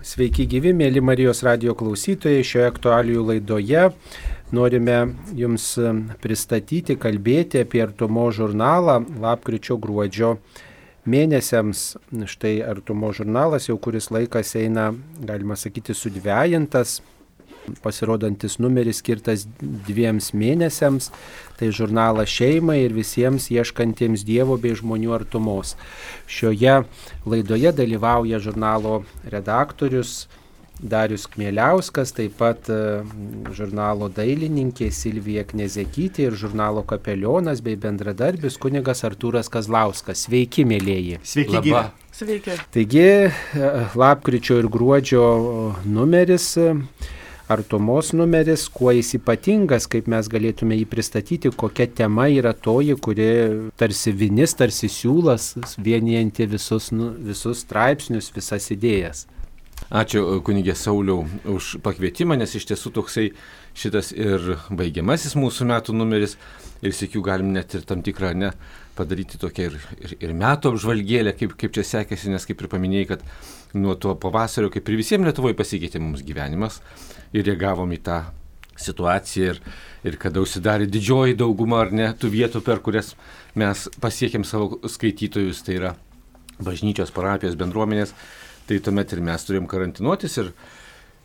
Sveiki gyvi, mėly Marijos radio klausytojai. Šioje aktualijų laidoje norime Jums pristatyti, kalbėti apie artumo žurnalą lapkričio gruodžio mėnesiams. Štai artumo žurnalas jau kuris laikas eina, galima sakyti, sudvejintas pasirodantis numeris skirtas dviems mėnesiams. Tai žurnalas šeimai ir visiems ieškantiems Dievo bei žmonių artumos. Šioje laidoje dalyvauja žurnalo redaktorius Darius Kmieliauskas, taip pat e, žurnalo dailininkė Silvija Knezekytė ir žurnalo kapelionas bei bendradarbis kunigas Artūras Kazlauskas. Sveiki, mėlyjeji. Sveiki, gyvi. Sveiki. Taigi, e, lapkričio ir gruodžio numeris artumos numeris, kuo jis ypatingas, kaip mes galėtume jį pristatyti, kokia tema yra toji, kuri tarsi vinis, tarsi siūlas, vienijanti visus, nu, visus straipsnius, visas idėjas. Ačiū kunigė Sauliau už pakvietimą, nes iš tiesų toksai šitas ir baigiamasis mūsų metų numeris. Ir sėkiu galim net ir tam tikrą ne padaryti tokią ir, ir, ir metų apžvalgėlę, kaip, kaip čia sekėsi, nes kaip ir paminėjai, kad nuo to pavasario, kaip ir visiems Lietuvoje pasikeitė mums gyvenimas. Ir reagavom į tą situaciją ir, ir kada užsidarė didžioji dauguma ar ne tų vietų, per kurias mes pasiekėm savo skaitytojus, tai yra bažnyčios, parapijos, bendruomenės, tai tuomet ir mes turėjom karantinuotis ir,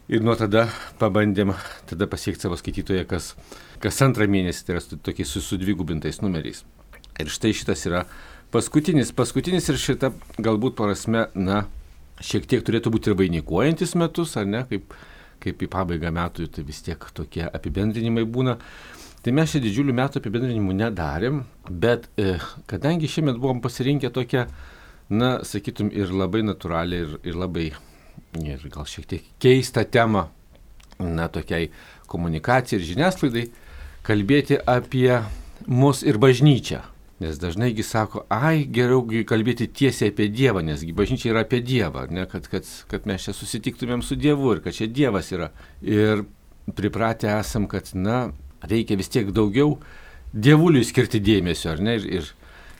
ir nuo tada pabandėm tada pasiekti savo skaitytoją kas, kas antrą mėnesį, tai yra tokiais su, su dvigubintais numeriais. Ir štai šitas yra paskutinis, paskutinis ir šita galbūt prasme, na, šiek tiek turėtų būti ir vainikuojantis metus, ar ne, kaip, kaip į pabaigą metų, tai vis tiek tokie apibendrinimai būna. Tai mes čia didžiulių metų apibendrinimų nedarėm, bet e, kadangi šiemet buvom pasirinkę tokią, na, sakytum, ir labai natūralią, ir, ir labai, ir gal šiek tiek keistą temą, na, tokiai komunikacijai ir žiniasklaidai, kalbėti apie mus ir bažnyčią. Nes dažnaigi sako, ai, geriau kalbėti tiesiai apie Dievą, nes bažnyčia yra apie Dievą, ne, kad, kad, kad mes čia susitiktumėm su Dievu ir kad čia Dievas yra. Ir pripratę esam, kad, na, reikia vis tiek daugiau Dievuliui skirti dėmesio, ar ne, ir, ir,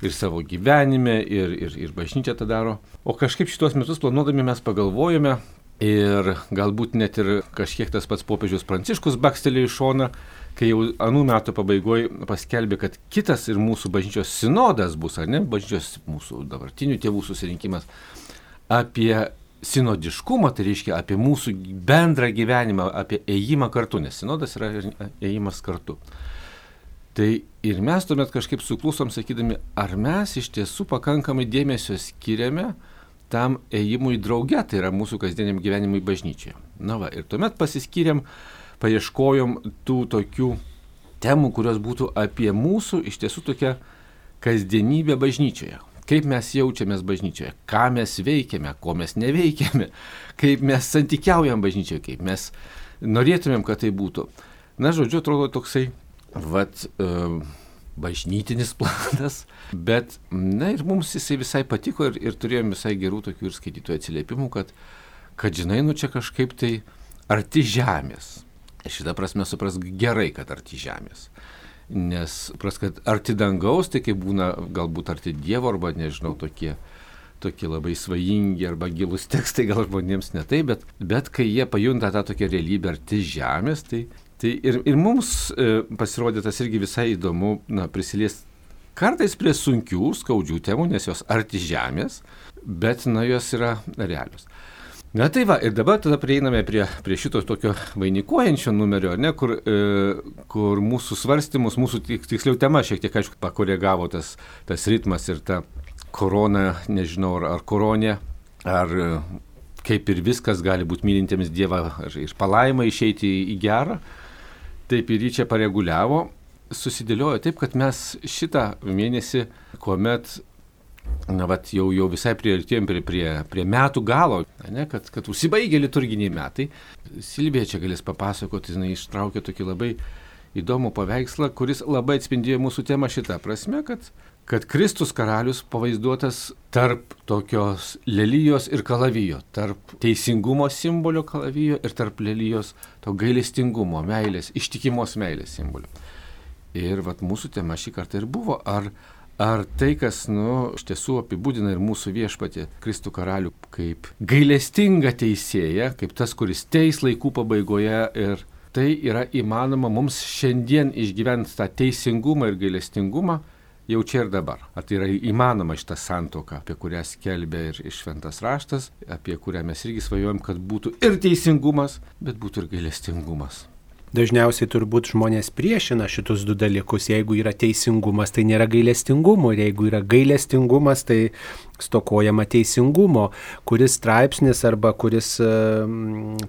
ir savo gyvenime, ir, ir, ir bažnyčia tą daro. O kažkaip šitos metus planuodami mes pagalvojame, ir galbūt net ir kažkiek tas pats popiežius Pranciškus bakstelėjo į šoną, kai jau anų metų pabaigoje paskelbė, kad kitas ir mūsų bažnyčios sinodas bus, ar ne, bažnyčios mūsų dabartinių tėvų susirinkimas apie sinodiškumą, tai reiškia apie mūsų bendrą gyvenimą, apie ėjimą kartu, nes sinodas yra ėjimas kartu. Tai ir mes tuomet kažkaip suklusom sakydami, ar mes iš tiesų pakankamai dėmesio skiriame tam ėjimui drauge, tai yra mūsų kasdieniam gyvenimui bažnyčioje. Na va, ir tuomet pasiskyrėm uh, paieškojom tų tokių temų, kurios būtų apie mūsų iš tiesų tokią kasdienybę bažnyčioje. Kaip mes jaučiamės bažnyčioje, ką mes veikiame, ko mes neveikiame, kaip mes santykiaujam bažnyčioje, kaip mes norėtumėm, kad tai būtų. Na, žodžiu, atrodo toksai, vad, uh, bažnytinis planas, bet, na ir mums jisai visai patiko ir, ir turėjom visai gerų tokių ir skaitytojų atsiliepimų, kad, kad žinai, nu čia kažkaip tai arti žemės. Šitą prasme supras gerai, kad arti žemės. Nes supras, kad arti dangaus, tai kaip būna galbūt arti Dievo arba nežinau, tokie, tokie labai svajingi arba gilus tekstai gal žmonėms ne tai, bet, bet kai jie pajunta tą tokią realybę arti žemės, tai, tai ir, ir mums e, pasirodė tas irgi visai įdomu na, prisiliesti kartais prie sunkių, skaudžių temų, nes jos arti žemės, bet na, jos yra realios. Na tai va, ir dabar tada prieiname prie, prie šito tokio vainikuojančio numerio, ne, kur, e, kur mūsų svarstymus, mūsų tiksliau tema šiek tiek, aišku, pakoregavo tas, tas ritmas ir ta korona, nežinau, ar, ar koronė, ar e, kaip ir viskas gali būti mylintiems Dievą ir, ir palaimą išeiti į gerą, taip ir jį čia pareguliavo, susidėliojo taip, kad mes šitą mėnesį, kuomet na, vat, jau, jau visai prieartėjom prie, prie, prie metų galo, ne, kad, kad užsibaigė liturginiai metai. Silvija čia galės papasakoti, jinai ištraukė tokį labai įdomų paveikslą, kuris labai atspindėjo mūsų temą šitą prasme, kad, kad Kristus karalius pavaizduotas tarp tokios lelyjos ir kalavijo, tarp teisingumo simbolio kalavijo ir tarp lelyjos to gailestingumo, meilės, ištikimos meilės simbolio. Ir vat, mūsų tema šį kartą ir buvo, ar Ar tai, kas, nu, iš tiesų apibūdina ir mūsų viešpatį Kristų karalių kaip gailestingą teisėją, kaip tas, kuris teis laikų pabaigoje ir tai yra įmanoma mums šiandien išgyventi tą teisingumą ir gailestingumą jau čia ir dabar. Ar tai yra įmanoma šitą santoką, apie kurią skelbia ir šventas raštas, apie kurią mes irgi svajojam, kad būtų ir teisingumas, bet būtų ir gailestingumas. Dažniausiai turbūt žmonės priešina šitus du dalykus. Jeigu yra teisingumas, tai nėra gailestingumo. Ir jeigu yra gailestingumas, tai stokojama teisingumo. Kuris straipsnis arba kuris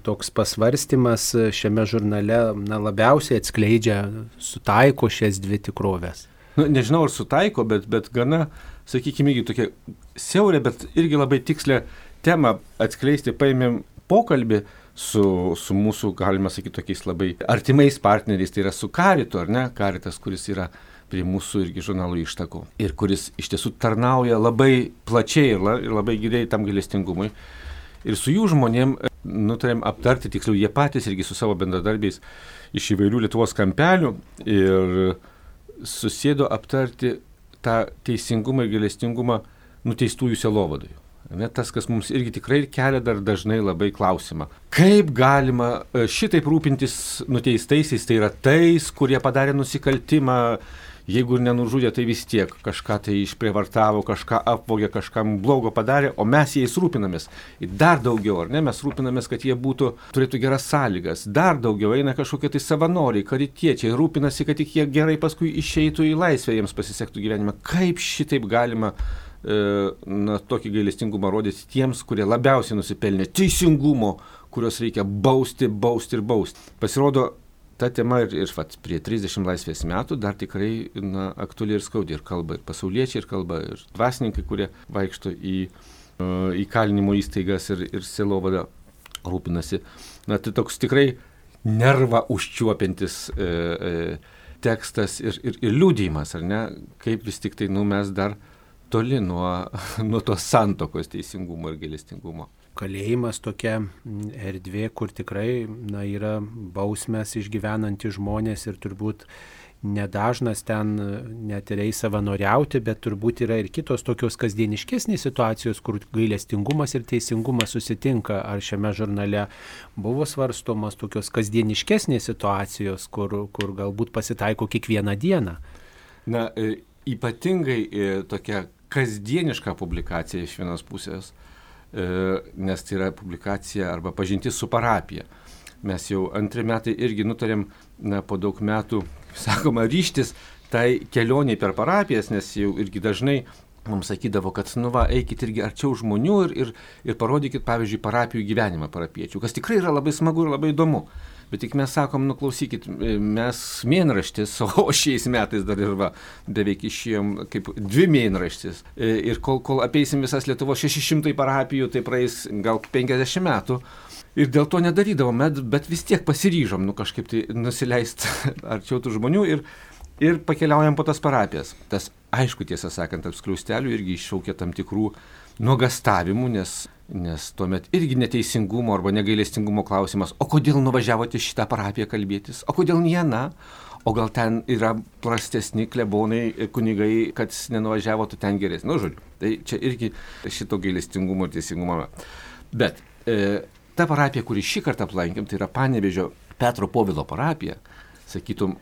toks pasvarstymas šiame žurnale na, labiausiai atskleidžia, sutaiko šias dvi tikrovės. Nu, nežinau, ar sutaiko, bet, bet gana, sakykime, irgi tokia siaurė, bet irgi labai tikslę temą atskleisti. Paėmėm pokalbį su, su mūsų, galima sakyti, tokiais labai artimais partneriais, tai yra su Karitu, ar ne? Karitas, kuris yra prie mūsų irgi žurnalų ištakų ir kuris iš tiesų tarnauja labai plačiai ir, la, ir labai giliai tam galestingumui. Ir su jų žmonėm e, nutarėm aptarti, tiksliau jie patys irgi su savo bendradarbiais iš įvairių Lietuvos kampelių ir susėdo aptarti tą teisingumą ir galestingumą nuteistųjų selovadojų. Ne, tas, kas mums irgi tikrai kelia dar dažnai labai klausimą. Kaip galima e, šitaip rūpintis nuteistaisiais, tai yra tais, kurie padarė nusikaltimą, jeigu ir nenužudė, tai vis tiek kažką tai išprievartavo, kažką apvogė, kažkam blogo padarė, o mes jais rūpinamės. Ir dar daugiau, ar ne, mes rūpinamės, kad jie būtų, turėtų geras sąlygas. Dar daugiau eina kažkokie tai savanoriai, karitiečiai, rūpinasi, kad tik jie gerai paskui išeitų į laisvę, jiems pasisektų gyvenime. Kaip šitaip galima E, na, tokį gailestingumą rodyti tiems, kurie labiausiai nusipelnė teisingumo, kurios reikia bausti, bausti ir bausti. Pasirodo, ta tema ir, ir vat, prie 30 laisvės metų dar tikrai na, aktuali ir skaudi ir kalba ir pasauliečiai, ir kalba ir dvasininkai, kurie vaikšto į uh, įkalinimo įstaigas ir, ir selovada rūpinasi. Na, tai toks tikrai nervą užčiuopintis e, e, tekstas ir, ir, ir liūdėjimas, ar ne, kaip vis tik tai, nu, mes dar toli nuo, nuo tos santokos teisingumo ir gailestingumo. Kalėjimas tokia erdvė, kur tikrai na, yra bausmės išgyvenantys žmonės ir turbūt nedažnas ten net ir eis savanoriauti, bet turbūt yra ir kitos tokios kasdieniškesnės situacijos, kur gailestingumas ir teisingumas susitinka. Ar šiame žurnale buvo svarstomas tokios kasdieniškesnės situacijos, kur, kur galbūt pasitaiko kiekvieną dieną? Na, e, ypatingai e, tokia kasdienišką publikaciją iš vienos pusės, e, nes tai yra publikacija arba pažintis su parapija. Mes jau antrį metai irgi nutarėm, na, po daug metų, sakoma, ryštis tai kelioniai per parapijas, nes jau irgi dažnai mums sakydavo, kad, nu va, eikit irgi arčiau žmonių ir, ir, ir parodykit, pavyzdžiui, parapijų gyvenimą parapiečių, kas tikrai yra labai smagu ir labai įdomu. Bet tik mes sakom, nuklausykit, mes mėnraštis, o šiais metais dar ir va, beveik išėjom kaip dvi mėnraštis. E, ir kol, kol apeisim visas Lietuvo 600 parapijų, tai praeis gal 50 metų. Ir dėl to nedarydavom, bet vis tiek pasiryžom, nu kažkaip tai nusileisti arčiau tų žmonių ir, ir pakeliaujam po tas parapijas. Tas, aišku, tiesą sakant, apskliaustelių irgi iššaukė tam tikrų nuogastavimų, nes Nes tuomet irgi neteisingumo arba negailestingumo klausimas, o kodėl nuvažiavote šitą parapiją kalbėtis, o kodėl ne viena, o gal ten yra prastesni klebonai, kunigai, kad nenuvažiavote ten geresni. Nu, žodžiu, tai čia irgi šito gailestingumo ir teisingumo. Bet e, ta parapija, kurį šį kartą aplankėm, tai yra Panevežio Petro Povilo parapija, sakytum,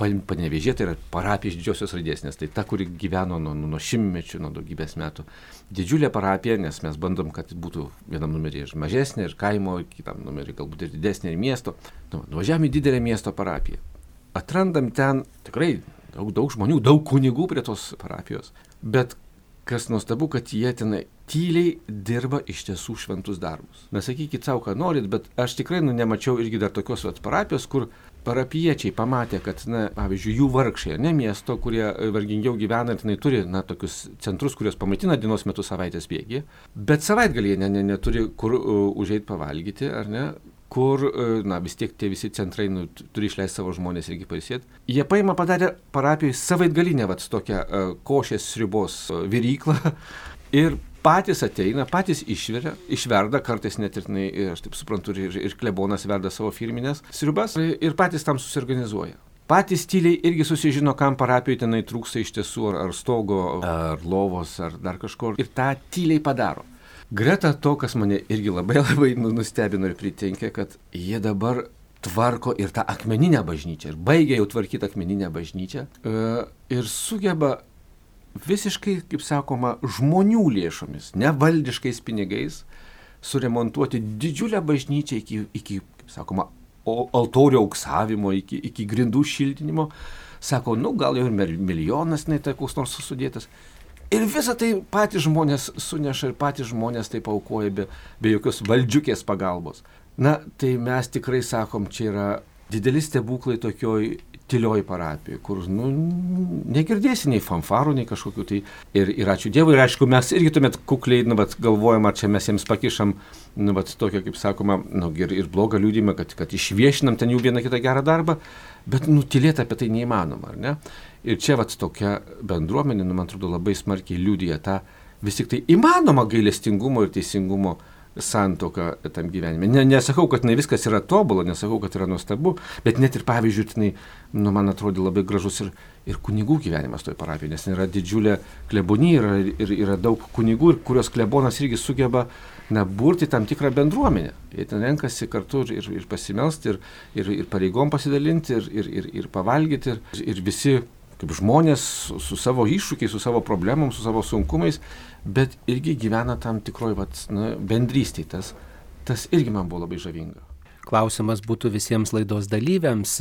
Panevežė tai yra parapija iš didžiosios raidės, nes tai ta, kuri gyveno nuo, nuo šimtmečių, nuo daugybės metų. Didžiulė parapija, nes mes bandom, kad būtų vienam numerį ir mažesnė, ir kaimo, kitam numerį galbūt ir didesnė, ir miesto. Nu, nuvažiavame į didelę miesto parapiją. Atrandam ten tikrai daug, daug žmonių, daug kunigų prie tos parapijos. Bet kas nuostabu, kad jie tenai tyliai dirba iš tiesų šventus darbus. Nesakykit savo, ką norit, bet aš tikrai nu, nemačiau irgi dar tokios vat, parapijos, kur parapiečiai pamatė, kad, na, pavyzdžiui, jų vargšai, ne miesto, kurie vargingiau gyvena, tenai turi, na, tokius centrus, kurios pamaitina dienos metu savaitės bėgį, bet savaitgalį ne, ne, neturi kur uh, užeiti pavalgyti, ar ne, kur, na, vis tiek tie visi centrai nu, turi išleisti savo žmonės irgi pailsėti. Jie paima padarė parapijoje savaitgalinę, va, tokią uh, košės sriubos uh, viryklą ir patys ateina, patys išveria, išverda, kartais net ir, aš taip suprantu, ir, ir klebonas verda savo firminės sriubas ir patys tam susiorganizuoja. patys tyliai irgi susižino, kam parapijoje tenai trūksta iš tiesų, ar, ar stogo, ar lovos, ar dar kažkur. Ir tą tyliai padaro. Greta to, kas mane irgi labai labai nu, nustebino ir pritenkė, kad jie dabar tvarko ir tą akmeninę bažnyčią, ir baigia jau tvarkyti akmeninę bažnyčią, e, ir sugeba visiškai, kaip sakoma, žmonių lėšomis, nevaldiškais pinigais, suremontuoti didžiulę bažnyčią iki, iki kaip sakoma, altorių auksavimo, iki, iki grindų šiltinimo. Sako, nu gal jau ir milijonas, nei tai koks nors sudėtas. Ir visą tai patys žmonės suneša ir patys žmonės tai paukoja be, be jokios valdžiukės pagalbos. Na, tai mes tikrai sakom, čia yra dideli stebuklai tokioj tylioj parapijoj, kur nu, negirdėsi nei fanfarų, nei kažkokių tai. Ir, ir ačiū Dievui, ir aišku, mes irgi tuomet kukliai, nu, bet galvojam, ar čia mes jiems pakišam, nu, bet tokio, kaip sakoma, nu, ir, ir blogą liūdimą, kad, kad išviešinam ten jų vieną kitą gerą darbą, bet nutilėti apie tai neįmanoma, ar ne? Ir čia vat tokia bendruomenė, nu, man atrodo, labai smarkiai liūdija tą vis tik tai įmanoma gailestingumo ir teisingumo santoką tam gyvenime. Ne, nesakau, kad ne viskas yra tobulą, nesakau, kad yra nuostabu, bet net ir pavyzdžiui, tenai, nu, man atrodo labai gražus ir, ir kunigų gyvenimas toj parapijoje, nes yra didžiulė klebonija yra, ir yra daug kunigų, kurios klebonas irgi sugeba na, burti tam tikrą bendruomenę. Jie ten renkasi kartu ir, ir, ir pasimelsti, ir, ir, ir pareigom pasidalinti, ir, ir, ir, ir pavalgyti, ir, ir visi kaip žmonės su, savo iššūkiais, su savo problemom, su savo sunkumais, bet irgi gyvena tam tikroj vat, na, bendrystėje. Tas, tas irgi man buvo labai žavinga klausimas būtų visiems laidos dalyviams.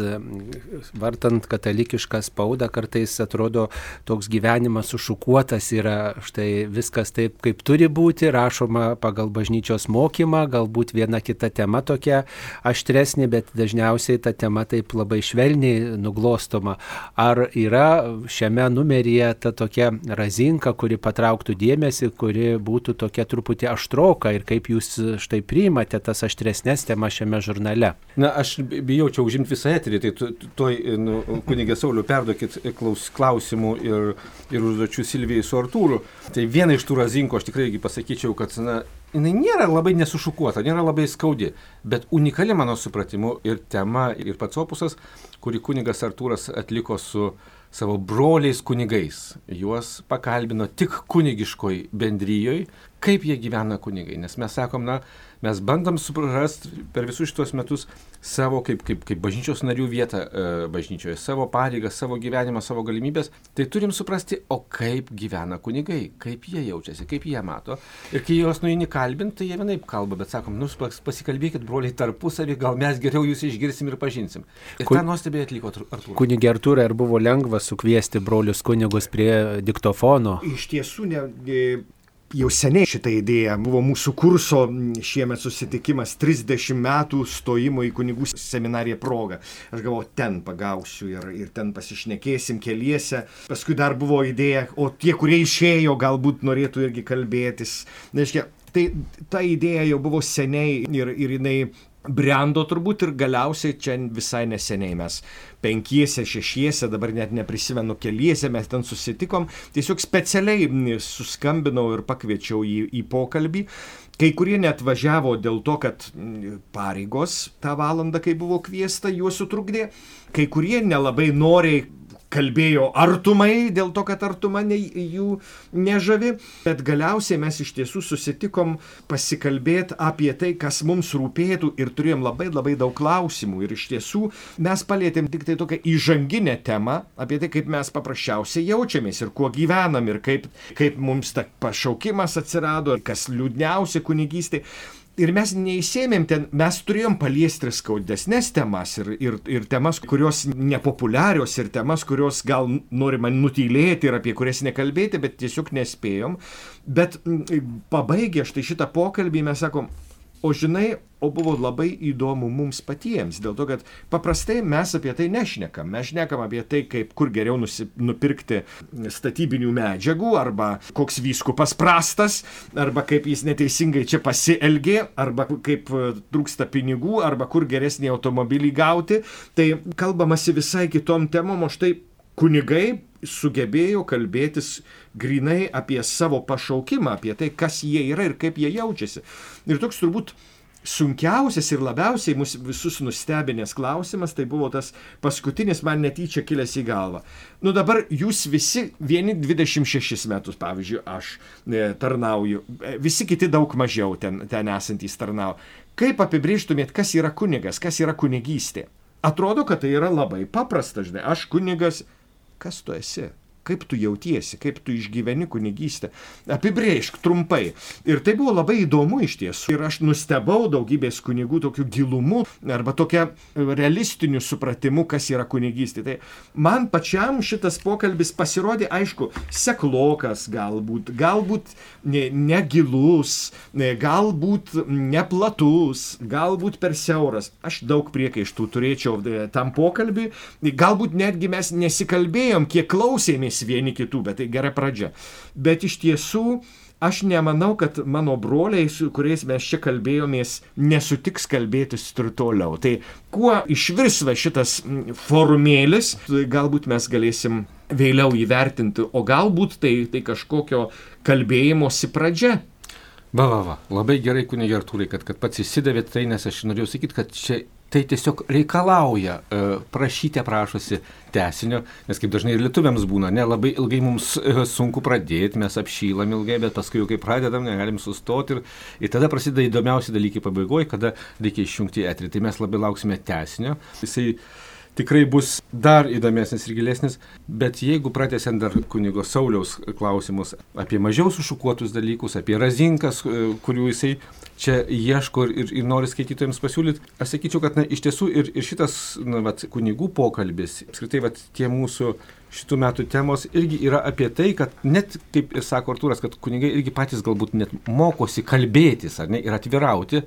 Vartant katalikišką spaudą kartais atrodo toks gyvenimas sušukuotas yra štai viskas taip, kaip turi būti, rašoma pagal bažnyčios mokymą, galbūt viena kita tema tokia aštresnė, bet dažniausiai ta tema taip labai švelniai nuglostoma. Ar yra šiame numeryje ta tokia razinka, kuri patrauktų dėmesį, kuri būtų tokia truputį aštroka ir kaip jūs štai priimate tas aštresnės temas šiame žurnale? Žurnale. Na, aš bijau čia užimti visą eterį, tai tuoj nu, kunigė Sauliu perduokit klaus, klausimų ir, ir užduočių Silvijai su Artūru. Tai viena iš tų razinkų aš tikrai pasakyčiau, kad na, jinai nėra labai nesušukuota, nėra labai skaudi, bet unikali mano supratimu ir tema, ir pats opusas, kurį kunigas Artūras atliko su savo broliais kunigais. Juos pakalbino tik kunigiškoj bendryjoj, kaip jie gyvena kunigai. Nes mes sakom, na, mes bandom suprasti per visus šitos metus savo kaip, kaip, kaip bažnyčios narių vietą e, bažnyčioje, savo pareigas, savo gyvenimą, savo galimybės, tai turim suprasti, o kaip gyvena kunigai, kaip jie jaučiasi, kaip jie mato. Ir kai juos nueini kalbinti, tai jie vienaip kalba, bet sakom, nu pasikalbėkit broliai tarpusavį, gal mes geriau jūs išgirsim ir pažinsim. Ir Kun... tą nuostabiai atliko Artūras. Kunigė Artūrai, ar buvo lengva sukviesti brolius kunigus prie diktofono? Iš tiesų, ne, jau seniai šitą idėją buvo mūsų kurso šiemet susitikimas 30 metų stojimo į kunigų seminariją proga. Aš galvoju, ten pagausiu ir, ir ten pasišnekėsim keliese. Paskui dar buvo idėja, o tie, kurie išėjo, galbūt norėtų irgi kalbėtis. Reiškia, tai ta idėja jau buvo seniai ir, ir jinai brendo turbūt ir galiausiai čia visai neseniai mes penkiese, šešiese, dabar net neprisimenu keliese, mes ten susitikom, tiesiog specialiai suskambinau ir pakviečiau į, į pokalbį. Kai kurie net važiavo dėl to, kad pareigos tą valandą, kai buvo kviesta, juos sutrukdė, kai kurie nelabai noriai kalbėjo artumai, dėl to, kad artuma ne, jų nežavi, bet galiausiai mes iš tiesų susitikom pasikalbėti apie tai, kas mums rūpėtų ir turėjom labai labai daug klausimų. Ir iš tiesų mes palėtėm tik tai tokią įžanginę temą apie tai, kaip mes paprasčiausiai jaučiamės ir kuo gyvenam ir kaip, kaip mums ta pašaukimas atsirado, kas liūdniausia kunigystė. Ir mes neįsėmėm ten, mes turėjom paliesti ir skaudesnės temas, ir, ir, ir temas, kurios nepopuliarios, ir temas, kurios gal norima nutylėti ir apie kurias nekalbėti, bet tiesiog nespėjom. Bet pabaigę štai šitą pokalbį mes sakom, O žinai, o buvo labai įdomu mums patiems, dėl to, kad paprastai mes apie tai nešnekam. Mes šnekam apie tai, kaip kur geriau nusi, nupirkti statybinių medžiagų, arba koks vyskupas prastas, arba kaip jis neteisingai čia pasielgė, arba kaip e, trūksta pinigų, arba kur geresnį automobilį gauti. Tai kalbamasi visai kitom temom, o štai kunigai sugebėjo kalbėtis grinai apie savo pašaukimą, apie tai, kas jie yra ir kaip jie jaučiasi. Ir toks turbūt sunkiausias ir labiausiai mus visus nustebinęs klausimas, tai buvo tas paskutinis man netyčia kilęs į galvą. Nu dabar jūs visi, vieni 26 metus, pavyzdžiui, aš e, tarnauju, e, visi kiti daug mažiau ten, ten esantys tarnauja. Kaip apibrėžtumėt, kas yra kunigas, kas yra kunigystė? Atrodo, kad tai yra labai paprasta, žinai, aš kunigas, kas tu esi? Kaip tu jautiesi, kaip tu išgyveni kunigystę. Apibrėžk trumpai. Ir tai buvo labai įdomu iš tiesų. Ir aš nustebau daugybės kunigų tokiu gilumu arba tokia realistiniu supratimu, kas yra kunigystė. Tai man pačiam šitas pokalbis pasirodė, aišku, seklokas galbūt, galbūt negilus, ne galbūt neplatus, galbūt per siauras. Aš daug priekaištų turėčiau e, tam pokalbiui. Galbūt netgi mes nesikalbėjom, kiek klausėmės mokėmės vieni kitų, bet tai gera pradžia. Bet iš tiesų aš nemanau, kad mano broliai, su kuriais mes čia kalbėjomės, nesutiks kalbėtis ir toliau. Tai kuo išvirsva šitas formėlis, galbūt mes galėsim vėliau įvertinti, o galbūt tai, tai kažkokio kalbėjimosi pradžia. Va, va, va, labai gerai, kunigė Artūrai, kad, kad pats įsidavėt tai, nes aš norėjau sakyti, kad čia tai tiesiog reikalauja, e, prašyti prašosi tesinio, nes kaip dažnai ir lietuviams būna, ne labai ilgai mums e, sunku pradėti, mes apšylam ilgai, bet paskui jau kai pradedam, negalim sustoti ir, ir tada prasideda įdomiausi dalykai pabaigoje, kada reikia išjungti eterį. Tai mes labai lauksime tesinio. Jisai tikrai bus dar įdomesnis ir gilesnis, bet jeigu pratęsiant dar kunigo Sauliaus klausimus apie mažiau sušukuotus dalykus, apie razinkas, e, kurių jisai čia ieško ir, ir nori skaitytojams pasiūlyti, aš sakyčiau, kad na, iš tiesų ir, ir šitas na, vat, kunigų pokalbis, apskritai vat, tie mūsų šitų metų temos irgi yra apie tai, kad net, kaip ir sako Artūras, kad kunigai irgi patys galbūt net mokosi kalbėtis ar ne, ir atvirauti,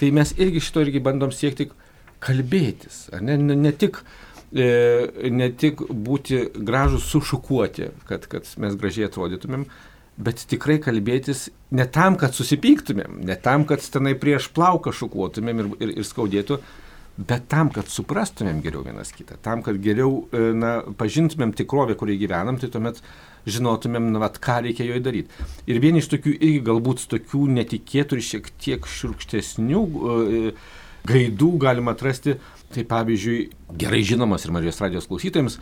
tai mes irgi šito irgi bandom siekti kalbėtis, ne, ne, tik, e, ne tik būti gražus sušukuoti, kad, kad mes gražiai atrodytumėm, bet tikrai kalbėtis ne tam, kad susipyktumėm, ne tam, kad tenai prieš plauką šukuotumėm ir, ir, ir skaudėtų, bet tam, kad suprastumėm geriau vienas kitą, tam, kad geriau e, na, pažintumėm tikrovę, kurioje gyvenam, tai tuomet žinotumėm, na, vat, ką reikia joje daryti. Ir vieni iš tokių, irgi galbūt tokių netikėtų ir šiek tiek širkštesnių e, gaidų galima atrasti. Tai pavyzdžiui, gerai žinomas ir Marijos radijos klausytojams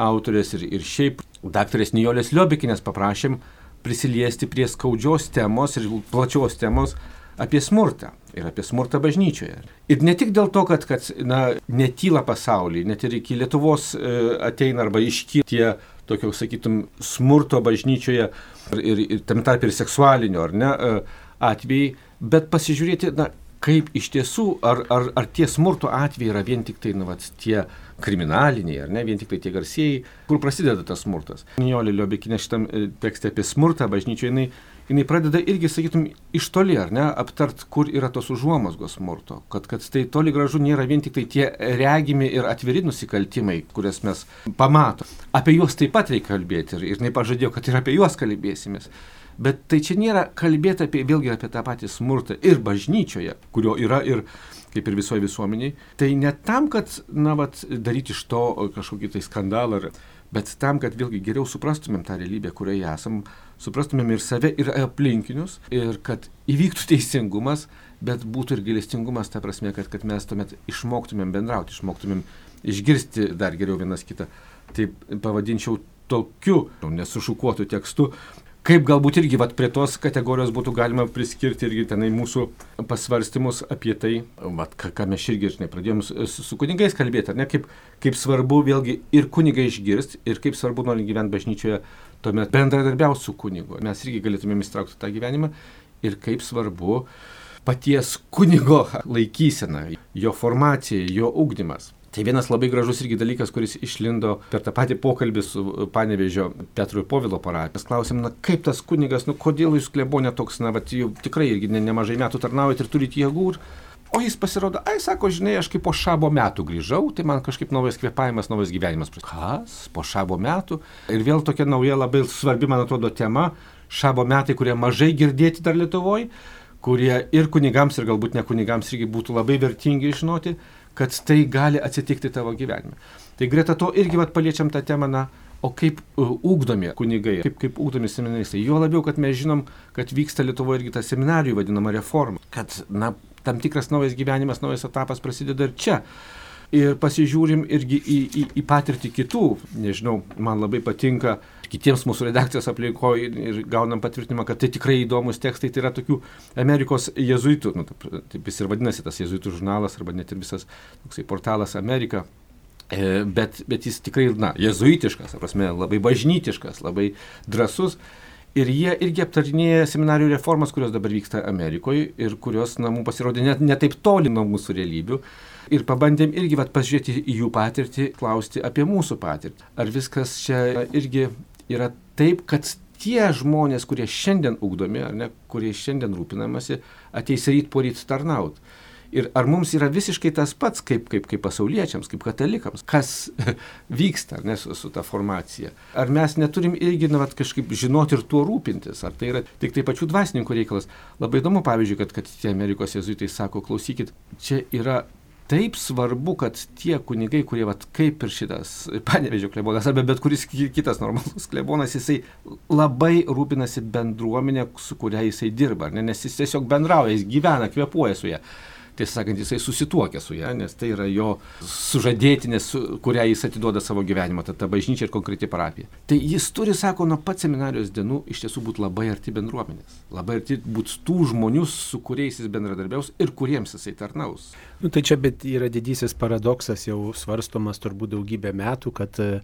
autorės ir, ir šiaip daktarės Nijolės Liobikinės paprašėm prisiliesti prie skaudžios temos ir plačios temos apie smurtą ir apie smurtą bažnyčioje. Ir ne tik dėl to, kad, kad na, netyla pasaulyje, net ir iki Lietuvos e, ateina arba iškyla tie tokio, sakytum, smurto bažnyčioje ir, ir, ir tam tarp ir seksualinio, ar ne, e, atvejai, bet pasižiūrėti, na, kaip iš tiesų, ar, ar, ar tie smurto atvejai yra vien tik tai, na, vat, tie kriminaliniai, ar ne, vien tik tai tie garsieji, kur prasideda tas smurtas. Nijolė Liobekinė šitam e, tekste apie smurtą bažnyčioje, jinai, jinai pradeda irgi, sakytum, iš toli, ar ne, aptart, kur yra tos užuomasgos smurto. Kad, kad tai toli gražu nėra vien tik tai tie regimi ir atviri nusikaltimai, kurias mes pamatom. Apie juos taip pat reikia kalbėti ir, ir jinai pažadėjo, kad ir apie juos kalbėsimės. Bet tai čia nėra kalbėti apie, vėlgi apie tą patį smurtą ir bažnyčioje, kurio yra ir kaip ir visoje visuomeniai. Tai ne tam, kad, na, vat, daryti iš to kažkokį tai skandalą, bet tam, kad vėlgi geriau suprastumėm tą realybę, kurioje esam, suprastumėm ir save, ir aplinkinius, ir kad įvyktų teisingumas, bet būtų ir gilestingumas, ta prasme, kad, kad mes tuomet išmoktumėm bendrauti, išmoktumėm išgirsti dar geriau vienas kitą. Tai pavadinčiau tokiu nesušukuotu tekstu, Kaip galbūt irgi vat, prie tos kategorijos būtų galima priskirti irgi tenai mūsų pasvarstymus apie tai, vat, ką, ką mes irgi, žinai, pradėjom su, su kunigais kalbėti, ar ne, kaip, kaip svarbu vėlgi ir kunigai išgirsti, ir kaip svarbu norint gyventi bažnyčioje, tuomet bendradarbiauti su kunigu. Mes irgi galėtumėm įstraukti tą gyvenimą ir kaip svarbu paties kunigo laikysena, jo formacija, jo ugdymas. Tai vienas labai gražus irgi dalykas, kuris išlindo per tą patį pokalbį su Panevežio Petru ir Povilo parapijos. Klausim, na kaip tas kunigas, nu kodėl jūs klebonė toks, na, bet jau tikrai irgi ne, nemažai metų tarnaujate ir turite jėgų. Ir... O jis pasirodo, ai, sako, žinai, aš kaip po šabo metų grįžau, tai man kažkaip naujas kvepavimas, naujas gyvenimas. Kas? Po šabo metų? Ir vėl tokia nauja, labai svarbi, man atrodo, tema. Šabo metai, kurie mažai girdėti dar Lietuvoje, kurie ir kunigams, ir galbūt ne kunigams irgi būtų labai vertingi žinoti kad tai gali atsitikti tavo gyvenime. Tai greta to irgi vat, paliečiam tą temą, na, o kaip uh, ugdomi kunigai, kaip, kaip ugdomi seminaristai. Jo labiau, kad mes žinom, kad vyksta Lietuvoje irgi ta seminarijų vadinama reforma. Kad, na, tam tikras naujas gyvenimas, naujas etapas prasideda ir čia. Ir pasižiūrim irgi į, į, į patirtį kitų, nežinau, man labai patinka kitiems mūsų redakcijos aplinkoje ir gaunam patvirtinimą, kad tai tikrai įdomus tekstai, tai yra tokių Amerikos jezuitų, nu, taip jis ir vadinasi tas jezuitų žurnalas arba net ir visas toksai portalas Amerika. E, bet, bet jis tikrai, na, jezuitiškas, prasme, labai bažnytiškas, labai drasus. Ir jie irgi aptarinėja seminarijų reformas, kurios dabar vyksta Amerikoje ir kurios, na, mums pasirodė net ne taip toli nuo mūsų realybių. Ir pabandėm irgi vat, pažiūrėti į jų patirtį, klausti apie mūsų patirtį. Ar viskas čia irgi yra taip, kad tie žmonės, kurie šiandien ugdomi, ar ne, kurie šiandien rūpinamasi, ateis ryt po ryt tarnauti. Ir ar mums yra visiškai tas pats, kaip, kaip, kaip pasauliečiams, kaip katalikams, kas vyksta ne, su, ta formacija. Ar mes neturim irgi na, vat, kažkaip žinoti ir tuo rūpintis, ar tai yra tik tai pačių dvasininkų reikalas. Labai įdomu, pavyzdžiui, kad, kad tie Amerikos jezuitai sako, klausykit, čia yra taip svarbu, kad tie kunigai, kurie, vat, kaip ir šitas panevežio klebonas, arba bet kuris kitas normalus klebonas, jisai labai rūpinasi bendruomenė, su kuria jisai dirba, ne? nes jis tiesiog bendrauja, jis gyvena, kvepuoja su ją tiesą sakant, jisai susituokia su ją, nes tai yra jo sužadėtinė, su kurią jis atiduoda savo gyvenimą, ta, ta bažnyčia ir konkreti parapija. Tai jis turi, sako, nuo pat seminarijos dienų iš tiesų būti labai arti bendruomenės, labai arti būti tų žmonių, su kuriais jis bendradarbiaus ir kuriems jisai tarnaus. Nu, tai čia bet yra didysis paradoksas jau svarstomas turbūt daugybę metų, kad E,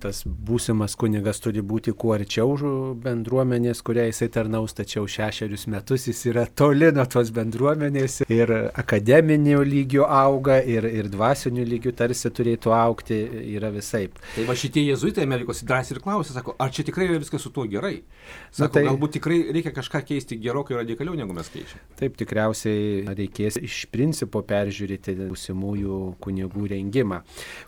tas būsimas kunigas turi būti kuo arčiau bendruomenės, kuriai jisai tarnaus, tačiau šešerius metus jis yra toli nuo tos bendruomenės ir akademinio lygio auga ir, ir dvasinių lygių tarsi turėtų aukti, yra visai. Tai va šitie jezuitai Amerikos drąsiai ir klausia, sako, ar čia tikrai yra viskas su tuo gerai? Sako, Na, tai, galbūt tikrai reikia kažką keisti gerokai radikaliau, negu mes keičiame. Taip, tikriausiai reikės iš principo peržiūrėti būsimųjų kunigų rengimą.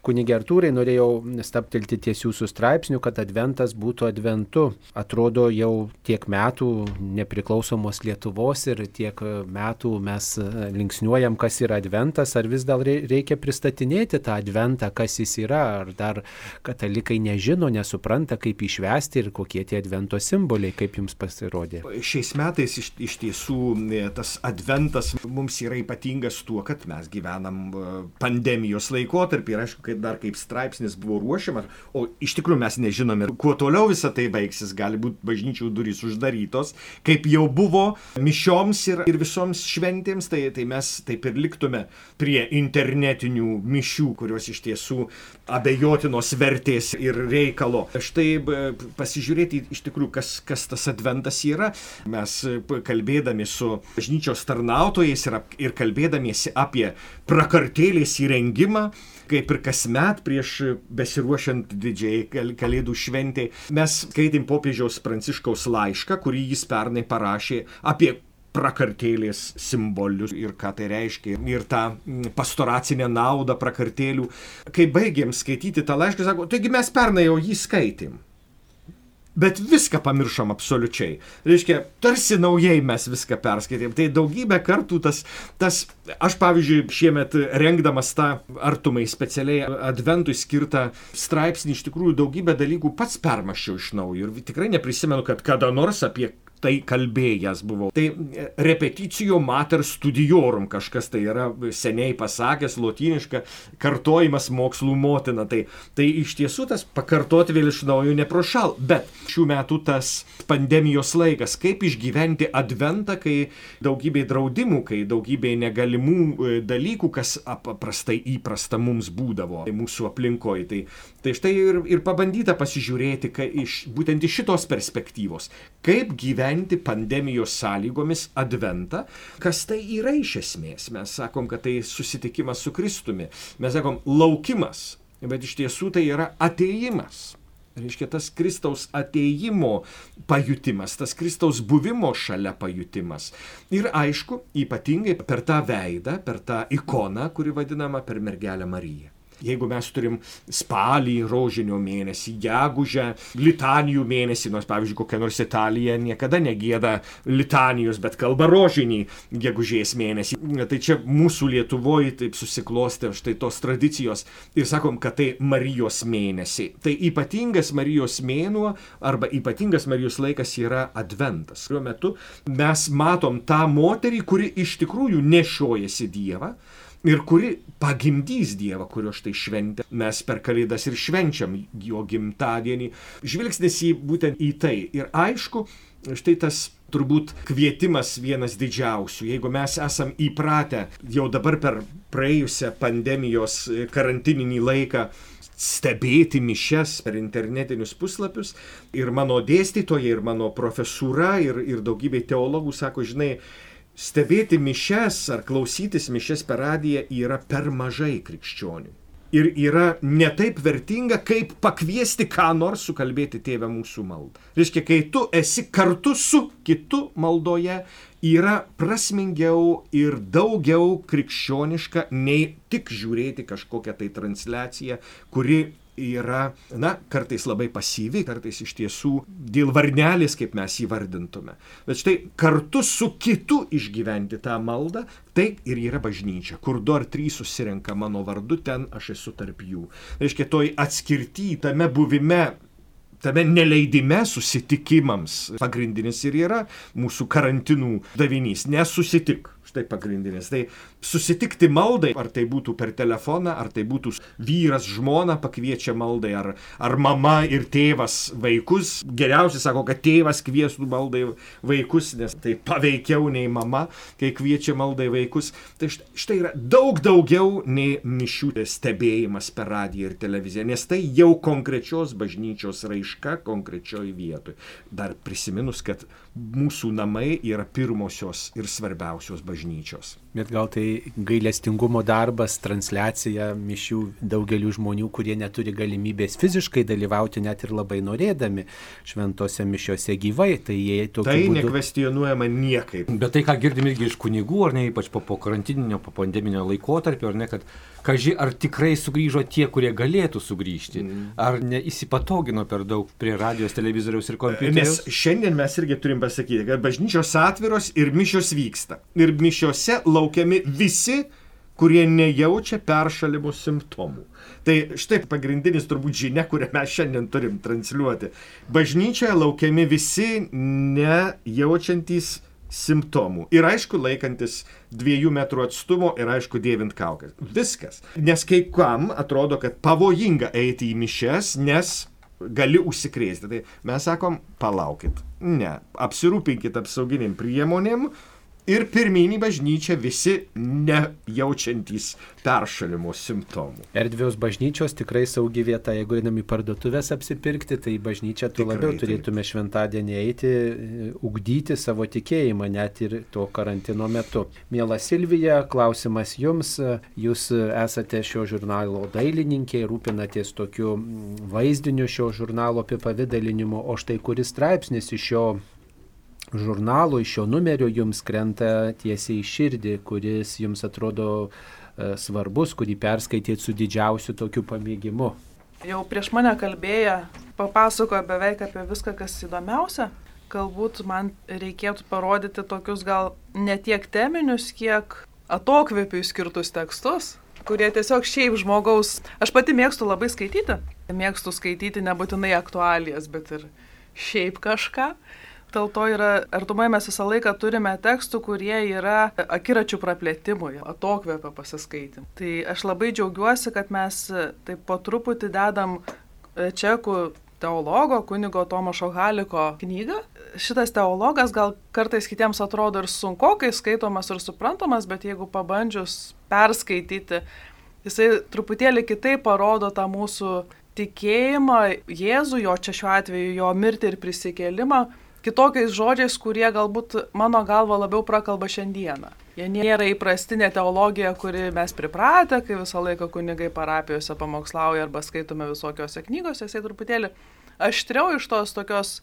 Kunigė Artūrai norėjau staptelti kilti ties jūsų straipsnių, kad adventas būtų adventu. Atrodo jau tiek metų nepriklausomos Lietuvos ir tiek metų mes linksniuojam, kas yra adventas, ar vis dar reikia pristatinėti tą adventą, kas jis yra, ar dar katalikai nežino, nesupranta, kaip išvesti ir kokie tie advento simboliai, kaip jums pasirodė. Šiais metais iš, iš tiesų e, tas adventas mums yra ypatingas tuo, kad mes gyvenam e, pandemijos laikotarpį ir aišku, kad dar kaip straipsnis buvo ruošiamas, o iš tikrųjų mes nežinome, kuo toliau visą tai baigsis. Gali būti bažnyčių durys uždarytos, kaip jau buvo mišioms ir, ir visoms šventėms, tai, tai mes taip ir liktume prie internetinių mišių, kurios iš tiesų abejotinos vertės ir reikalo. Štai pasižiūrėti iš tikrųjų, kas, kas tas adventas yra. Mes kalbėdami su bažnyčios tarnautojais ir, ir kalbėdamiesi apie prakartėlės įrengimą, kaip ir kasmet prieš besiruošiant didžiai kalėdų šventė, mes skaitėm popiežiaus pranciškaus laišką, kurį jis pernai parašė apie prakartėlės simbolius ir ką tai reiškia, ir tą pastoracinę naudą prakartėlių. Kai baigėm skaityti tą laišką, sako, taigi mes pernai jau jį skaitėm bet viską pamiršom absoliučiai. Reiškia, tarsi naujai mes viską perskaitėm. Tai daugybę kartų tas, tas aš pavyzdžiui, šiemet rengdamas tą artumai specialiai adventui skirtą straipsnį, iš tikrųjų daugybę dalykų pats permaščiau iš naujo ir tikrai neprisimenu, kad kada nors apie tai kalbėjęs buvau. Tai e, repeticijo mater studiorum kažkas tai yra seniai pasakęs, lotiniška, kartojimas mokslų motina. Tai, tai iš tiesų tas pakartoti vėl iš naujo neprošal. Bet šių metų tas pandemijos laikas, kaip išgyventi adventą, kai daugybė draudimų, kai daugybė negalimų e, dalykų, kas paprastai įprasta mums būdavo mūsų aplinkoje. Tai, tai štai ir, ir pabandyta pasižiūrėti, iš, būtent iš šitos perspektyvos, kaip gyventi gyventi pandemijos sąlygomis adventą. Kas tai yra iš esmės? Mes sakom, kad tai susitikimas su Kristumi. Mes sakom laukimas, bet iš tiesų tai yra ateimas. Reiškia tas Kristaus ateimo pajutimas, tas Kristaus buvimo šalia pajutimas. Ir aišku, ypatingai per tą veidą, per tą ikoną, kuri vadinama per mergelę Mariją. Jeigu mes turim spalį, rožinio mėnesį, gegužę, litanijų mėnesį, nors pavyzdžiui kokia nors Italija niekada negėda litanijos, bet kalba rožinį gegužės mėnesį. Tai čia mūsų Lietuvoje taip susiklostė štai tos tradicijos ir sakom, kad tai Marijos mėnesiai. Tai ypatingas Marijos mėnuo arba ypatingas Marijos laikas yra Adventas, kuriuo metu mes matom tą moterį, kuri iš tikrųjų nešiojasi Dievą ir kuri pagimdys Dievą, kurio štai šventė. Mes per Kalėdas ir švenčiam jo gimtadienį. Žvilgsnis į būtent į tai. Ir aišku, štai tas turbūt kvietimas vienas didžiausių. Jeigu mes esam įpratę jau dabar per praėjusią pandemijos karantininį laiką stebėti mišes per internetinius puslapius. Ir mano dėstytojai, ir mano profesūra, ir, ir daugybė teologų sako, žinai, stebėti mišes ar klausytis mišes per radiją yra per mažai krikščionių. Ir yra netaip vertinga, kaip pakviesti ką nors sukalbėti tėvę mūsų maldą. Reiškia, kai tu esi kartu su kitu maldoje, yra prasmingiau ir daugiau krikščioniška nei tik žiūrėti kažkokią tai transliaciją, kuri yra, na, kartais labai pasyvi, kartais iš tiesų dėl varnelės, kaip mes jį vardintume. Bet štai kartu su kitu išgyventi tą maldą, tai ir yra bažnyčia, kur du ar trys susirenka mano vardu, ten aš esu tarp jų. Reiškia, toj atskirti, tame buvime tame neleidime susitikimams pagrindinis ir yra mūsų karantinų davinys. Nesusitik. Štai pagrindinis. Tai susitikti maldai, ar tai būtų per telefoną, ar tai būtų vyras žmona pakviečia maldai, ar, ar mama ir tėvas vaikus. Geriausiai sako, kad tėvas kviestų maldai vaikus, nes tai paveikiau nei mama, kai kviečia maldai vaikus. Tai štai, yra daug daugiau nei mišių stebėjimas per radiją ir televiziją, nes tai jau konkrečios bažnyčios raiška konkrečioj vietoj. Dar prisiminus, kad mūsų namai yra pirmosios ir svarbiausios bažnyčios. Bet gal tai gailestingumo darbas, transliacija mišių daugeliu žmonių, kurie neturi galimybės fiziškai dalyvauti, net ir labai norėdami šventose mišiuose gyvai. Tai Tai būdu... nekvestionuojama niekaip. Bet tai, ką girdim irgi iš kunigų, ar ne, ypač po, po karantininio, po pandeminio laikotarpio, ar ne, kad, kaži, ar tikrai sugrįžo tie, kurie galėtų sugrįžti, mm. ar neįsipatogino per daug prie radijos, televizoriaus ir Nes kompiuteriaus. šiandien mes irgi turim pasakyti, kad bažnyčios atviros ir mišios vyksta. Ir mišiose laukiami visi, kurie nejaučia peršalimo simptomų. Tai štai pagrindinis turbūt žinia, kurią mes šiandien turim transliuoti. Bažnyčioje laukiami visi nejaučiantys simptomų. Ir aišku, laikantis dviejų metrų atstumo ir aišku, dėvint kaukas. Viskas. Nes kai kam atrodo, kad pavojinga eiti į mišes, nes gali užsikrėsti. Tai mes sakom, palaukit. Ne, apsirūpinkit apsauginiam priemonėm ir pirminį bažnyčią visi nejaučiantys peršalimo simptomų. Erdvios bažnyčios tikrai saugi vieta, jeigu einam į parduotuvės apsipirkti, tai į bažnyčią tu Tikrai labiau taip. turėtume šventadienį eiti, e, ugdyti savo tikėjimą, net ir to karantino metu. Mėla Silvija, klausimas jums. Jūs esate šio žurnalo dailininkė, rūpinatės tokiu vaizdiniu šio žurnalo apipavydalinimu, o štai kuris straipsnis iš šio žurnalo, iš šio numerio jums krenta tiesiai į širdį, kuris jums atrodo e, svarbus, kurį perskaitėt su didžiausiu tokiu pamėgimu. Jau prieš mane kalbėję papasakojo beveik apie viską, kas įdomiausia. Galbūt man reikėtų parodyti tokius gal ne tiek teminius, kiek atokvėpiui skirtus tekstus, kurie tiesiog šiaip žmogaus... Aš pati mėgstu labai skaityti. Mėgstu skaityti nebūtinai aktualijas, bet ir šiaip kažką. Dėl to yra, artumai mes visą laiką turime tekstų, kurie yra akiračių praplėtimui, atokvėpio pasiskaitim. Tai aš labai džiaugiuosi, kad mes taip po truputį dedam e, čekų teologo, kunigo Tomašo Haliko knygą. Šitas teologas gal kartais kitiems atrodo ir sunkokai skaitomas ir suprantamas, bet jeigu pabandžius perskaityti, jisai truputėlį kitaip parodo tą mūsų tikėjimą Jėzų, jo čia šiuo atveju jo mirtį ir prisikėlimą, kitokiais žodžiais, kurie galbūt mano galva labiau prakalba šiandieną. Jie nėra įprastinė teologija, kuri mes pripratę, kai visą laiką kunigai parapijose pamokslauja arba skaitome visokiose knygose, jisai truputėlį aštriau iš tos tokios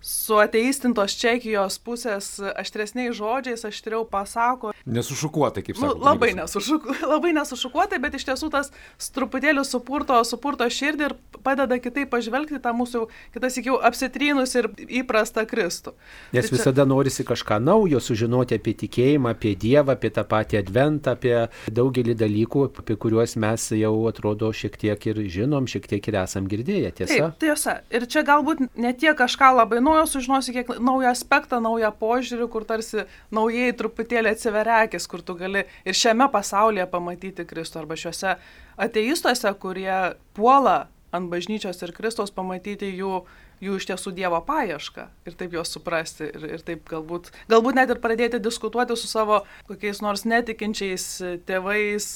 su ateistintos Čekijos pusės aštresniais žodžiais aštriau pasako. Nesušukuotai, kaip sakoma. Nu, labai, nesušuku, labai nesušukuotai, bet iš tiesų tas truputėlį supurto, supurto širdį ir padeda kitaip pažvelgti tą mūsų, kitas iki jau apsitrynus ir įprastą Kristų. Nes Tai čia- visada norisi kažką naujo, sužinoti apie tikėjimą, apie Dievą, apie tą patį adventą, apie daugelį dalykų, apie kuriuos mes jau atrodo šiek tiek ir žinom, šiek tiek ir esam girdėję, tiesa? Taip, tiesa. Ir čia galbūt ne tiek kažką labai naujo sužinosi, kiek naują aspektą, naują požiūrį, kur tarsi naujai truputėlį atsiveria akis, kur tu gali ir šiame pasaulyje pamatyti Kristų, arba šiuose ateistuose, kurie puola ant bažnyčios ir Kristaus pamatyti jų, jų iš tiesų Dievo paiešką ir taip juos suprasti ir, ir taip galbūt, galbūt net ir pradėti diskutuoti su savo kokiais nors netikinčiais tėvais,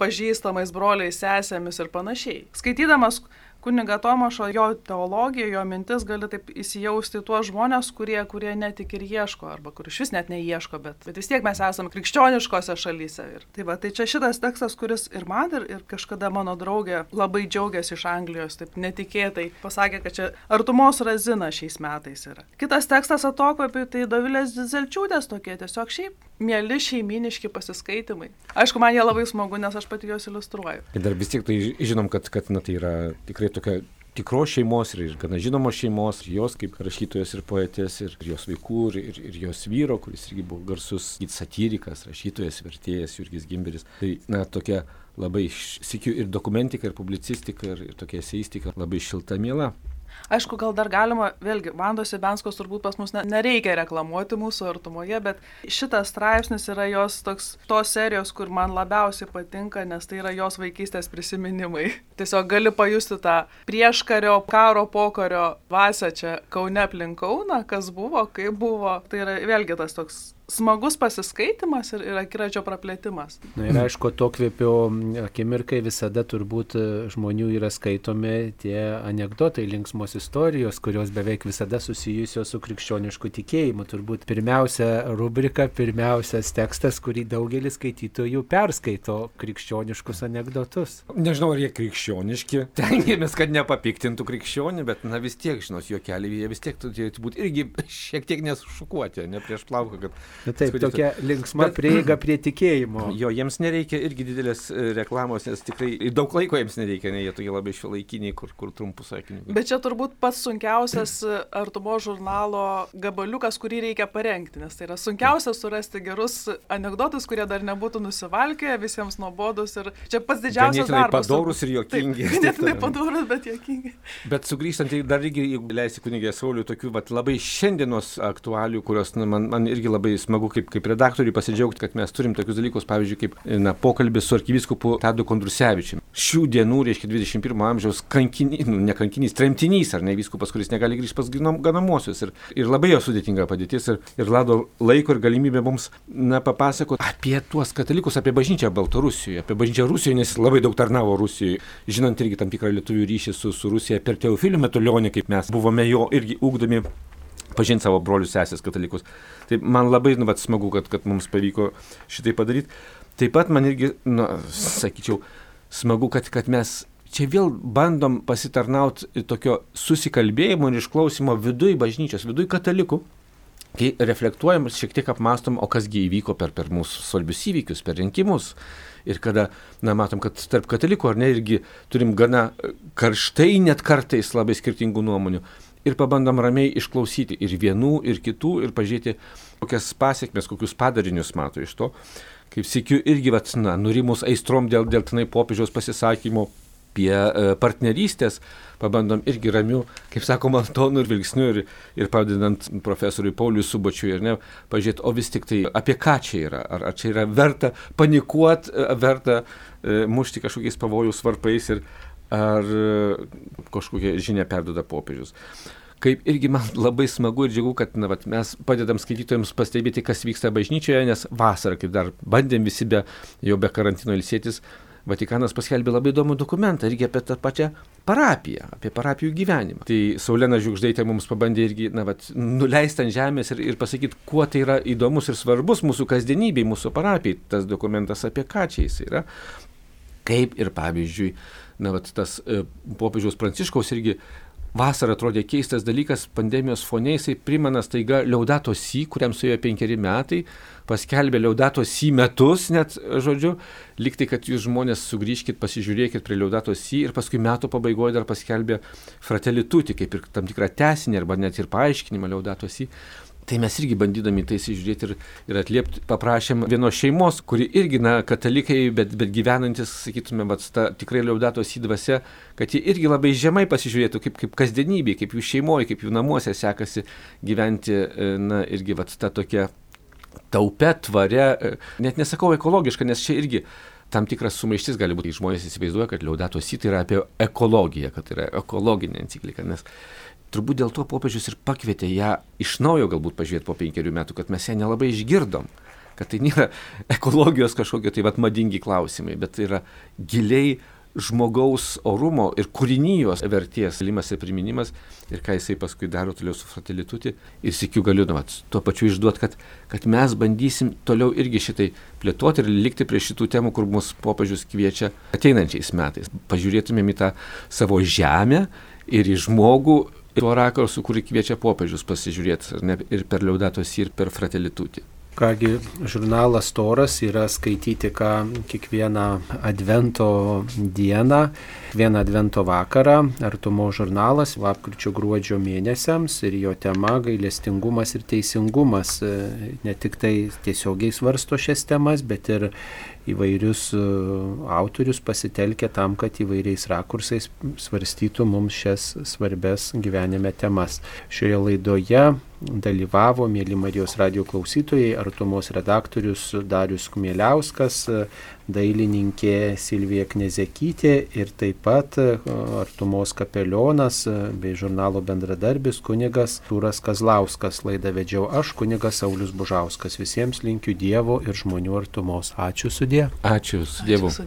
pažįstamais broliais, sesėmis ir panašiai. Skaitydamas kuniga Tomašo, jo teologija, jo mintis gali taip įsijausti tuos žmonės, kurie, kurie netik ir ieško, arba kur iš vis net neieško, bet, bet vis tiek mes esame krikščioniškose šalyse. Ir, tai, va, tai čia šitas tekstas, kuris ir man, ir, ir kažkada mano draugė labai džiaugiasi iš Anglijos, taip netikėtai pasakė, kad čia artumos razina šiais metais yra. Kitas tekstas atokvapiui, tai Dovilės Dizelčiūtės tokie tiesiog šiaip mėly šeiminiški pasiskaitimai. Aišku, man jie labai smagu, nes aš pati juos iliustruoju. Ir dar vis tiek tai žinom, kad, kad na, tai yra tikrai tokia tikros šeimos ir, gana žinomos šeimos, jos kaip rašytojos ir poetės, ir, jos vaikų, ir, ir, ir jos vyro, kuris irgi buvo garsus satyrikas, rašytojas, vertėjas Jurgis Gimberis. Tai, na, tokia labai, sikiu, ir dokumentika, ir publicistika, ir, ir tokia eseistika labai šilta miela. Aišku, gal dar galima, vėlgi, Vandos Ibenskos turbūt pas mus ne, nereikia reklamuoti mūsų artumoje, bet šitas straipsnis yra jos toks, tos serijos, kur man labiausiai patinka, nes tai yra jos vaikystės prisiminimai. Tiesiog gali pajusti tą prieškario, karo, pokario vasę čia Kaune aplink Kauną, kas buvo, kaip buvo. Tai yra vėlgi tas toks smagus pasiskaitimas ir, ir akiračio praplėtimas. Na ir aišku, to kvėpio akimirkai visada turbūt žmonių yra skaitomi tie anegdotai, linksmos istorijos, kurios beveik visada susijusios su krikščionišku tikėjimu. Turbūt pirmiausia rubrika, pirmiausias tekstas, kurį daugelis skaitytojų perskaito krikščioniškus anegdotus. Nežinau, ar jie krikščioniški. Tengiamės, kad nepapiktintų krikščionį, bet na vis tiek, žinot, jo keliai, jie vis tiek turėtų būti irgi šiek tiek nesušukuoti, ne prieš plauką, kad taip, Skaityti. tokia linksma Bet- prieiga prie tikėjimo. Jo, jiems nereikia irgi didelės e, reklamos, nes tikrai ir daug laiko jiems nereikia, ne jie tokie labai šiuolaikiniai, kur, kur trumpų sakinių. Bet čia turbūt pats sunkiausias e, artumo žurnalo gabaliukas, kurį reikia parengti, nes tai yra sunkiausia surasti gerus anegdotus, kurie dar nebūtų nusivalkę, visiems nuobodus ir čia pats didžiausias Ganėtinai darbas. padorūs ir juokingi. Ganėtinai padorus, bet jokingi. Bet sugrįžtant, tai dar irgi, jeigu leisi kunigė Sauliu, tokių vat, labai šiandienos aktualių, kurios na, man, man irgi labai smagu kaip, kaip redaktoriui pasidžiaugti, kad mes turim tokius dalykus, pavyzdžiui, kaip na, pokalbis su arkivyskupu Tadu Kondrusevičiumi. Šių dienų, reiškia 21 amžiaus kankinys, nu, ne kankinys, tremtinys, ar ne vyskupas, kuris negali grįžti pas ganamuosius. Ir, ir labai jo sudėtinga padėtis ir, ir lado laiko ir galimybė mums na, papasakoti apie tuos katalikus, apie bažnyčią Baltarusijoje, apie bažnyčią Rusijoje, nes labai daug tarnavo Rusijoje, žinant irgi tam tikrą lietuvių ryšį su, su Rusija per Teofilių Metulionį, kaip mes buvome jo irgi ūkdomi pažinti savo brolius sesės katalikus. Tai man labai nu, vat, smagu, kad, kad mums pavyko šitai padaryti. Taip pat man irgi, na, sakyčiau, smagu, kad, kad mes čia vėl bandom pasitarnauti tokio susikalbėjimo ir išklausimo viduj bažnyčios, viduj katalikų. Kai reflektuojam šiek tiek apmastom, o kasgi įvyko per, per mūsų svarbius įvykius, per rinkimus. Ir kada, na, matom, kad tarp katalikų ar ne irgi turim gana karštai, net kartais labai skirtingų nuomonių. Ir pabandom ramiai išklausyti ir vienų, ir kitų, ir pažiūrėti, kokias pasiekmes, kokius padarinius mato iš to. Kaip sėkiu, irgi, vat, na, nurimus aistrom dėl, dėl tenai popiežiaus pasisakymo apie e, partnerystės, pabandom irgi ramių, kaip sakoma, tonų ir vilksnių ir, ir padedant profesoriui Pauliui Subačiui ir ne, pažiūrėti, o vis tik tai apie ką čia yra, ar, ar čia yra verta panikuoti, verta e, mušti kažkokiais pavojus varpais ir ar e, kažkokią žinią perdoda popiežius. Kaip irgi man labai smagu ir džiugu, kad na, vat, mes padedam skaitytojams pastebėti, kas vyksta bažnyčioje, nes vasarą, kai dar bandėm visi be, jau be karantino ilsėtis, Vatikanas paskelbė labai įdomų dokumentą irgi apie tą pačią parapiją, apie parapijų gyvenimą. Tai Saulėna Žiūkždaitė mums pabandė irgi na, vat, nuleisti ant žemės ir, ir pasakyti, kuo tai yra įdomus ir svarbus mūsų kasdienybei, mūsų parapijai. Tas dokumentas apie ką čia jis yra. Kaip ir pavyzdžiui, na, vat, tas e, popiežiaus Pranciškaus irgi vasarą atrodė keistas dalykas, pandemijos fone jisai primena staiga Liaudato Si, kuriam suėjo penkeri metai, paskelbė Liaudato Si metus, net žodžiu, liktai, kad jūs žmonės sugrįžkite, pasižiūrėkit prie Liaudato Si ir paskui metų pabaigoje dar paskelbė Fratelituti, kaip ir tam tikrą tesinį arba net ir paaiškinimą Liaudato Si. Tai mes irgi bandydami tai įsižiūrėti ir, ir atliepti, paprašėm vienos šeimos, kuri irgi, na, katalikai, bet, bet gyvenantis, sakytume, bet ta tikrai liaudatos įdvase, kad jie irgi labai žemai pasižiūrėtų, kaip, kaip kasdienybė, kaip jų šeimoje, kaip jų namuose sekasi gyventi, e, na, irgi, va, ta tokia taupė, tvarė, e, net nesakau ekologiška, nes čia irgi tam tikras sumaištis gali būti. Žmonės įsivaizduoja, kad liaudatos įtai yra apie ekologiją, kad yra ekologinė enciklika, nes turbūt dėl to popiežius ir pakvietė ją iš naujo galbūt pažiūrėti po penkerių metų, kad mes ją nelabai išgirdom, kad tai nėra ekologijos kažkokie tai vad madingi klausimai, bet tai yra giliai žmogaus orumo ir kūrinijos vertės limas ir priminimas ir ką jisai paskui daro toliau su fratelituti ir sikiu galiu nu, vat, tuo pačiu išduoti, kad, kad mes bandysim toliau irgi šitai plėtoti ir likti prie šitų temų, kur mus popiežius kviečia ateinančiais metais. Pažiūrėtumėm į tą savo žemę ir į žmogų tuo rakursu, kurį kviečia popiežius pasižiūrėti ne, ir per liaudatos ir per fratelitutį. Kągi, žurnalas Toras yra skaityti ką kiekvieną advento dieną, vieną advento vakarą, artumo žurnalas, lapkričio gruodžio mėnesiams ir jo tema gailestingumas ir teisingumas. Ne tik tai tiesiogiai svarsto šias temas, bet ir įvairius e, autorius pasitelkia tam, kad įvairiais rakursais svarstytų mums šias svarbes gyvenime temas. Šioje laidoje dalyvavo, mėly Marijos radio klausytojai, Artumos redaktorius Darius Kumieliauskas, dailininkė Silvija Knezekytė ir taip pat Artumos kapelionas bei žurnalo bendradarbis kunigas Tūras Kazlauskas. Laidą vedžiau aš, kunigas Saulis Bužauskas. Visiems linkiu Dievo ir žmonių artumos. Ačiū sudė. Ačiū su Dievu. Ačiū sudė.